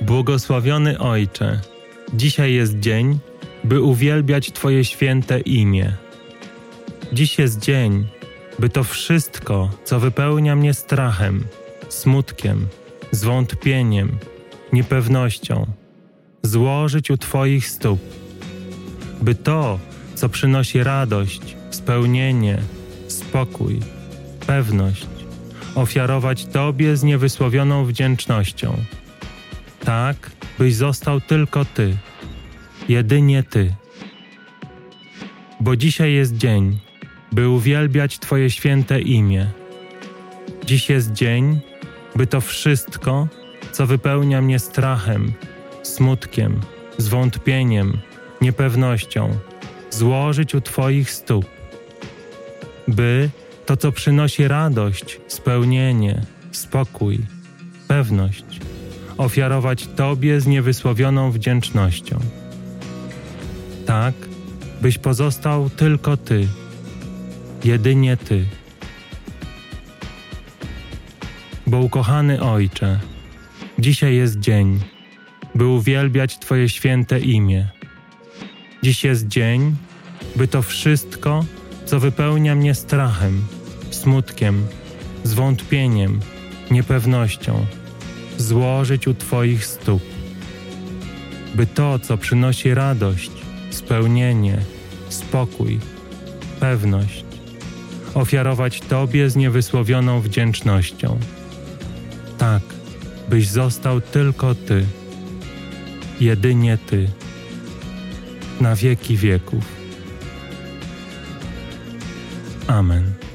Błogosławiony Ojcze, dzisiaj jest dzień, by uwielbiać Twoje święte imię. Dziś jest dzień, by to wszystko, co wypełnia mnie strachem, smutkiem, zwątpieniem, niepewnością, złożyć u Twoich stóp, by to, co przynosi radość, spełnienie, spokój, pewność, ofiarować Tobie z niewysłowioną wdzięcznością. Tak, byś został tylko Ty, jedynie Ty. Bo dzisiaj jest dzień, by uwielbiać Twoje święte imię. Dziś jest dzień, by to wszystko, co wypełnia mnie strachem, smutkiem, zwątpieniem, niepewnością, złożyć u Twoich stóp, by to, co przynosi radość, spełnienie, spokój, pewność, ofiarować Tobie z niewysłowioną wdzięcznością. Tak, byś pozostał tylko Ty, jedynie Ty. Bo ukochany Ojcze, dzisiaj jest dzień, by uwielbiać Twoje święte imię. Dziś jest dzień, by to wszystko, co wypełnia mnie strachem, smutkiem, zwątpieniem, niepewnością, złożyć u Twoich stóp. By to, co przynosi radość, spełnienie, spokój, pewność, ofiarować Tobie z niewysłowioną wdzięcznością. Tak, byś został tylko Ty, jedynie Ty, na wieki wieków. Amen.